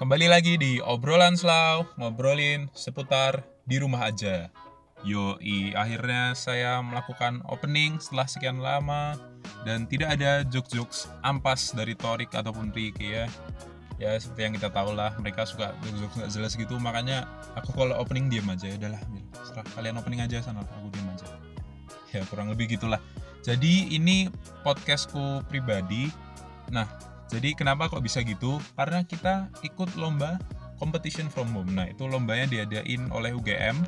Kembali lagi di obrolan slow, ngobrolin seputar di rumah aja. Yoi, akhirnya saya melakukan opening setelah sekian lama dan tidak ada jokes-jokes ampas dari Torik ataupun Ricky ya. Ya seperti yang kita tahu lah, mereka suka jokes-jokes nggak jelas gitu, makanya aku kalau opening diam aja, ya udahlah, setelah kalian opening aja sana, aku diam aja. Ya kurang lebih gitulah. Jadi ini podcastku pribadi. Nah, jadi kenapa kok bisa gitu? Karena kita ikut lomba competition from home. Nah, itu lombanya diadain oleh UGM,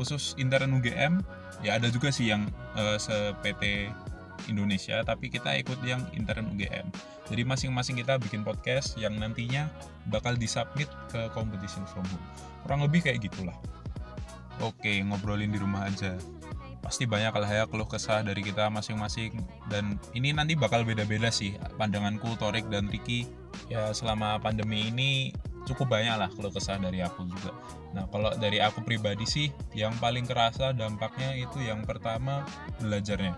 khusus intern UGM. Ya ada juga sih yang uh, se-PT Indonesia, tapi kita ikut yang intern UGM. Jadi masing-masing kita bikin podcast yang nantinya bakal disubmit ke competition from home. Kurang lebih kayak gitulah. Oke, ngobrolin di rumah aja pasti banyak lah ya keluh kesah dari kita masing-masing. Dan ini nanti bakal beda-beda sih pandanganku Torik dan Ricky ya selama pandemi ini cukup banyak lah keluh kesah dari aku juga. Nah kalau dari aku pribadi sih yang paling kerasa dampaknya itu yang pertama belajarnya.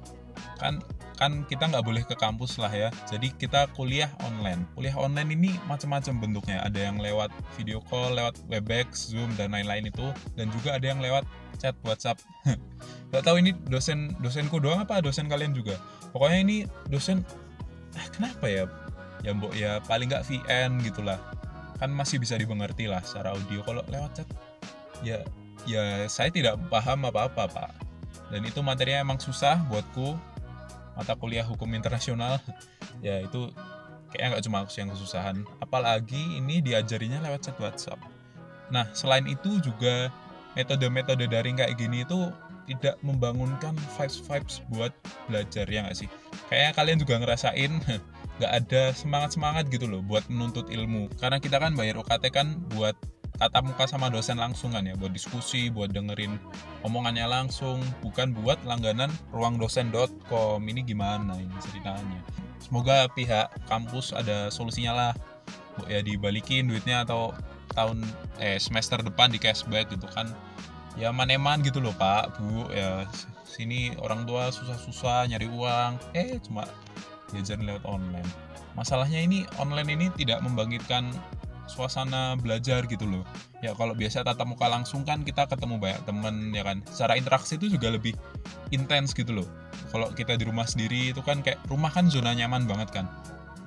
Kan kan kita nggak boleh ke kampus lah ya. Jadi kita kuliah online. Kuliah online ini macam-macam bentuknya. Ada yang lewat video call lewat webex zoom dan lain-lain itu. Dan juga ada yang lewat chat WhatsApp. Gak tahu ini dosen dosenku doang apa dosen kalian juga? Pokoknya ini dosen eh, kenapa ya? Ya mbok ya paling nggak VN gitulah. Kan masih bisa dimengerti lah secara audio. Kalau lewat chat ya ya saya tidak paham apa-apa pak. Dan itu materinya emang susah buatku mata kuliah hukum internasional ya itu kayaknya nggak cuma aku yang kesusahan apalagi ini diajarinya lewat chat WhatsApp nah selain itu juga metode-metode daring kayak gini itu tidak membangunkan vibes-vibes buat belajar ya nggak sih? Kayaknya kalian juga ngerasain nggak ada semangat-semangat gitu loh buat menuntut ilmu. Karena kita kan bayar UKT kan buat tatap muka sama dosen langsung kan ya, buat diskusi, buat dengerin omongannya langsung, bukan buat langganan ruangdosen.com. Ini gimana ini ceritanya? Semoga pihak kampus ada solusinya lah. Ya dibalikin duitnya atau tahun eh semester depan di cashback gitu kan ya maneman gitu loh pak bu ya sini orang tua susah-susah nyari uang eh cuma diajarin lewat online masalahnya ini online ini tidak membangkitkan suasana belajar gitu loh. Ya kalau biasa tatap muka langsung kan kita ketemu banyak temen ya kan? Secara interaksi itu juga lebih intens gitu loh. Kalau kita di rumah sendiri itu kan kayak rumah kan zona nyaman banget kan.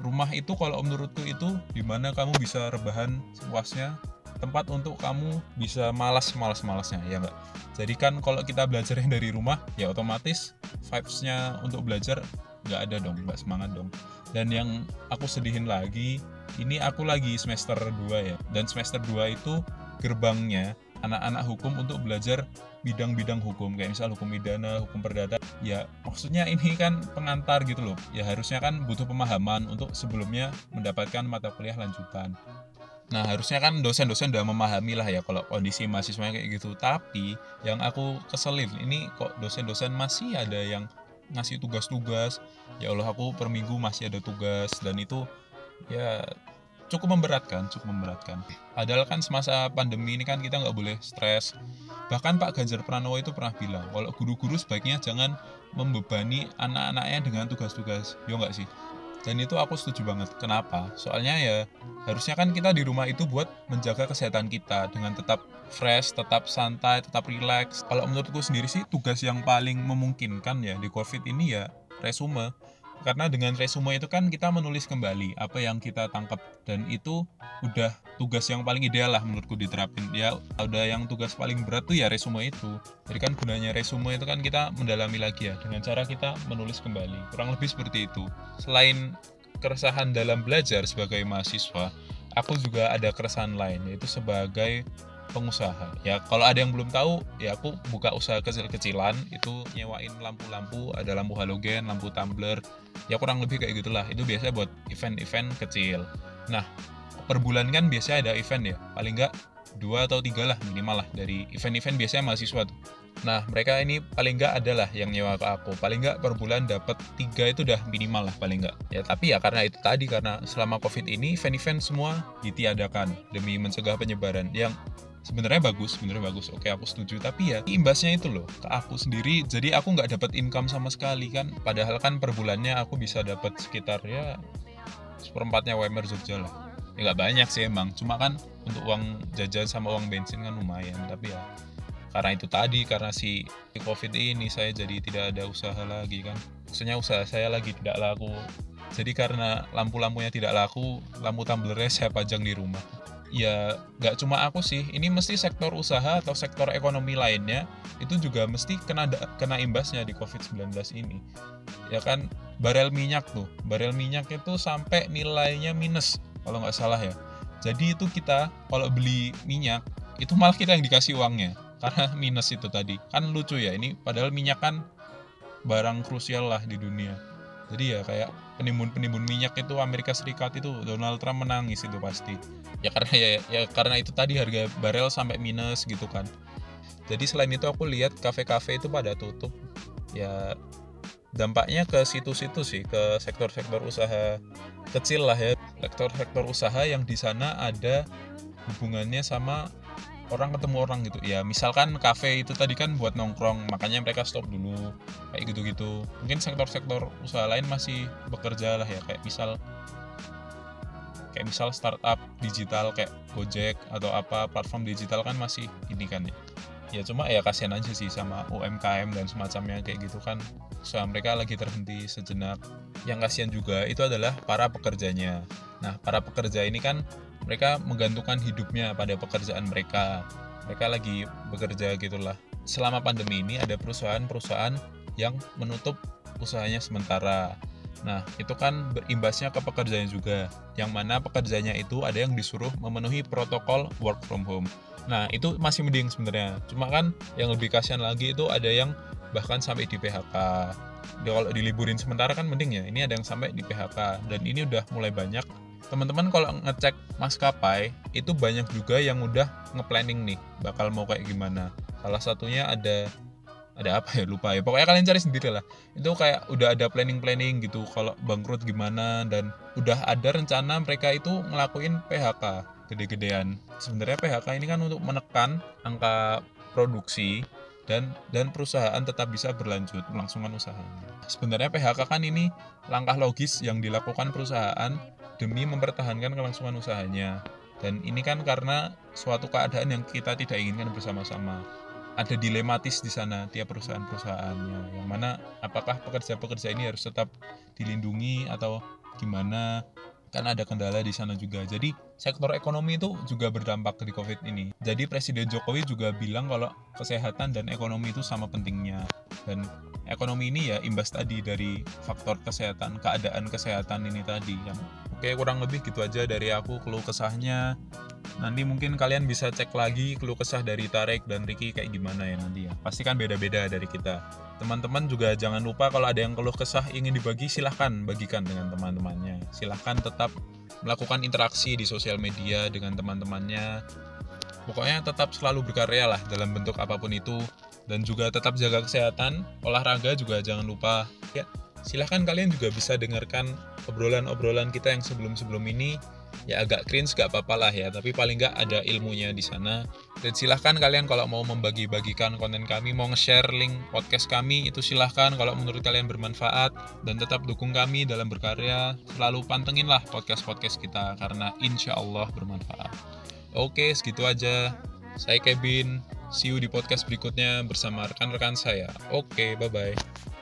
Rumah itu kalau menurutku itu di mana kamu bisa rebahan sepuasnya tempat untuk kamu bisa malas malas malasnya ya enggak jadi kan kalau kita belajarnya dari rumah ya otomatis vibesnya untuk belajar nggak ada dong nggak semangat dong. Dan yang aku sedihin lagi ini aku lagi semester 2 ya dan semester 2 itu gerbangnya anak-anak hukum untuk belajar bidang-bidang hukum kayak misal hukum pidana, hukum perdata. Ya maksudnya ini kan pengantar gitu loh. Ya harusnya kan butuh pemahaman untuk sebelumnya mendapatkan mata kuliah lanjutan. Nah harusnya kan dosen-dosen udah memahami lah ya kalau kondisi mahasiswa kayak gitu. Tapi yang aku keselin ini kok dosen-dosen masih ada yang ngasih tugas-tugas. Ya Allah aku per minggu masih ada tugas dan itu ya cukup memberatkan, cukup memberatkan. Padahal kan semasa pandemi ini kan kita nggak boleh stres. Bahkan Pak Ganjar Pranowo itu pernah bilang, kalau guru-guru sebaiknya jangan membebani anak-anaknya dengan tugas-tugas. Yo nggak sih? dan itu aku setuju banget kenapa soalnya ya harusnya kan kita di rumah itu buat menjaga kesehatan kita dengan tetap fresh tetap santai tetap relax kalau menurutku sendiri sih tugas yang paling memungkinkan ya di covid ini ya resume karena dengan resume itu kan kita menulis kembali apa yang kita tangkap. Dan itu udah tugas yang paling ideal lah menurutku diterapin. Ya udah yang tugas paling berat tuh ya resume itu. Jadi kan gunanya resume itu kan kita mendalami lagi ya dengan cara kita menulis kembali. Kurang lebih seperti itu. Selain keresahan dalam belajar sebagai mahasiswa aku juga ada keresahan lain yaitu sebagai pengusaha. Ya kalau ada yang belum tahu ya aku buka usaha kecil-kecilan itu nyewain lampu-lampu ada lampu halogen lampu tumbler ya kurang lebih kayak gitulah. Itu biasanya buat event-event kecil. Nah per bulan kan biasanya ada event ya? Paling nggak dua atau tiga lah minimal lah dari event-event biasanya mahasiswa tuh. Nah mereka ini paling nggak adalah yang nyewa ke aku. Paling nggak per bulan dapat tiga itu udah minimal lah paling nggak. Ya tapi ya karena itu tadi karena selama covid ini event-event semua ditiadakan demi mencegah penyebaran. Yang sebenarnya bagus sebenarnya bagus. Oke aku setuju. Tapi ya imbasnya itu loh ke aku sendiri. Jadi aku nggak dapat income sama sekali kan? Padahal kan per bulannya aku bisa dapat sekitar ya seperempatnya WMR Jogja lah. Ya nggak banyak sih emang. Cuma kan untuk uang jajan sama uang bensin kan lumayan. Tapi ya karena itu tadi karena si covid ini saya jadi tidak ada usaha lagi kan? Maksudnya usaha saya lagi tidak laku. Jadi karena lampu-lampunya tidak laku lampu tumblernya saya pajang di rumah ya nggak cuma aku sih. Ini mesti sektor usaha atau sektor ekonomi lainnya itu juga mesti kena kena imbasnya di covid-19 ini. Ya kan barel minyak tuh. Barel minyak itu sampai nilainya minus kalau nggak salah ya. Jadi itu kita kalau beli minyak itu malah kita yang dikasih uangnya. Karena minus itu tadi. Kan lucu ya ini padahal minyak kan barang krusial lah di dunia jadi ya kayak penimbun-penimbun minyak itu Amerika Serikat itu Donald Trump menangis itu pasti. Ya karena ya, ya karena itu tadi harga barel sampai minus gitu kan. Jadi selain itu aku lihat kafe-kafe itu pada tutup. Ya dampaknya ke situ-situ sih ke sektor-sektor usaha kecil lah ya. Sektor-sektor usaha yang di sana ada hubungannya sama orang ketemu orang gitu. Ya misalkan kafe itu tadi kan buat nongkrong makanya mereka stop dulu kayak gitu-gitu. Mungkin sektor-sektor usaha lain masih bekerja lah ya kayak misal kayak misal startup digital kayak Gojek atau apa platform digital kan masih ini kan ya. Ya cuma ya kasihan aja sih sama UMKM dan semacamnya kayak gitu kan. Usaha mereka lagi terhenti sejenak. Yang kasihan juga itu adalah para pekerjanya. Nah para pekerja ini kan mereka menggantungkan hidupnya pada pekerjaan mereka mereka lagi bekerja gitulah selama pandemi ini ada perusahaan-perusahaan yang menutup usahanya sementara Nah, itu kan berimbasnya ke pekerjanya juga, yang mana pekerjanya itu ada yang disuruh memenuhi protokol work from home. Nah, itu masih mending sebenarnya. Cuma kan yang lebih kasihan lagi itu ada yang bahkan sampai di PHK. Dia kalau diliburin sementara kan mending ya. Ini ada yang sampai di PHK dan ini udah mulai banyak teman-teman kalau ngecek maskapai itu banyak juga yang udah ngeplanning nih bakal mau kayak gimana. Salah satunya ada ada apa ya? Lupa ya. Pokoknya kalian cari sendiri lah. Itu kayak udah ada planning planning gitu kalau bangkrut gimana dan udah ada rencana mereka itu ngelakuin PHK gede-gedean. Sebenarnya PHK ini kan untuk menekan angka produksi dan dan perusahaan tetap bisa berlanjut melangsungkan usahanya. Sebenarnya PHK kan ini langkah logis yang dilakukan perusahaan demi mempertahankan kelangsungan usahanya. Dan ini kan karena suatu keadaan yang kita tidak inginkan bersama-sama. Ada dilematis di sana tiap perusahaan-perusahaannya. Yang mana apakah pekerja-pekerja ini harus tetap dilindungi atau gimana? Kan ada kendala di sana juga. Jadi sektor ekonomi itu juga berdampak di COVID ini. Jadi Presiden Jokowi juga bilang kalau kesehatan dan ekonomi itu sama pentingnya. Dan ekonomi ini ya imbas tadi dari faktor kesehatan, keadaan kesehatan ini tadi yang Oke, kurang lebih gitu aja dari aku keluh kesahnya. Nanti mungkin kalian bisa cek lagi keluh kesah dari Tarek dan Ricky kayak gimana ya nanti ya. Pasti kan beda-beda dari kita. Teman-teman juga jangan lupa kalau ada yang keluh kesah ingin dibagi silahkan bagikan dengan teman-temannya. Silahkan tetap melakukan interaksi di sosial media dengan teman-temannya. Pokoknya tetap selalu berkarya lah dalam bentuk apa pun itu. Dan juga tetap jaga kesehatan, olahraga juga jangan lupa. Ya, silahkan kalian juga bisa dengarkan obrolan-obrolan kita yang sebelum-sebelum ini. Ya agak cringe gak apa-apa lah ya tapi paling gak ada ilmunya di sana. Dan silahkan kalian kalau mau membagi-bagikan konten kami mau nge-share link podcast kami itu silahkan kalau menurut kalian bermanfaat. Dan tetap dukung kami dalam berkarya. Selalu pantengin lah podcast-podcast kita karena insya Allah bermanfaat. Oke segitu aja. Saya Kevin see you di podcast berikutnya bersama rekan-rekan saya. Oke bye-bye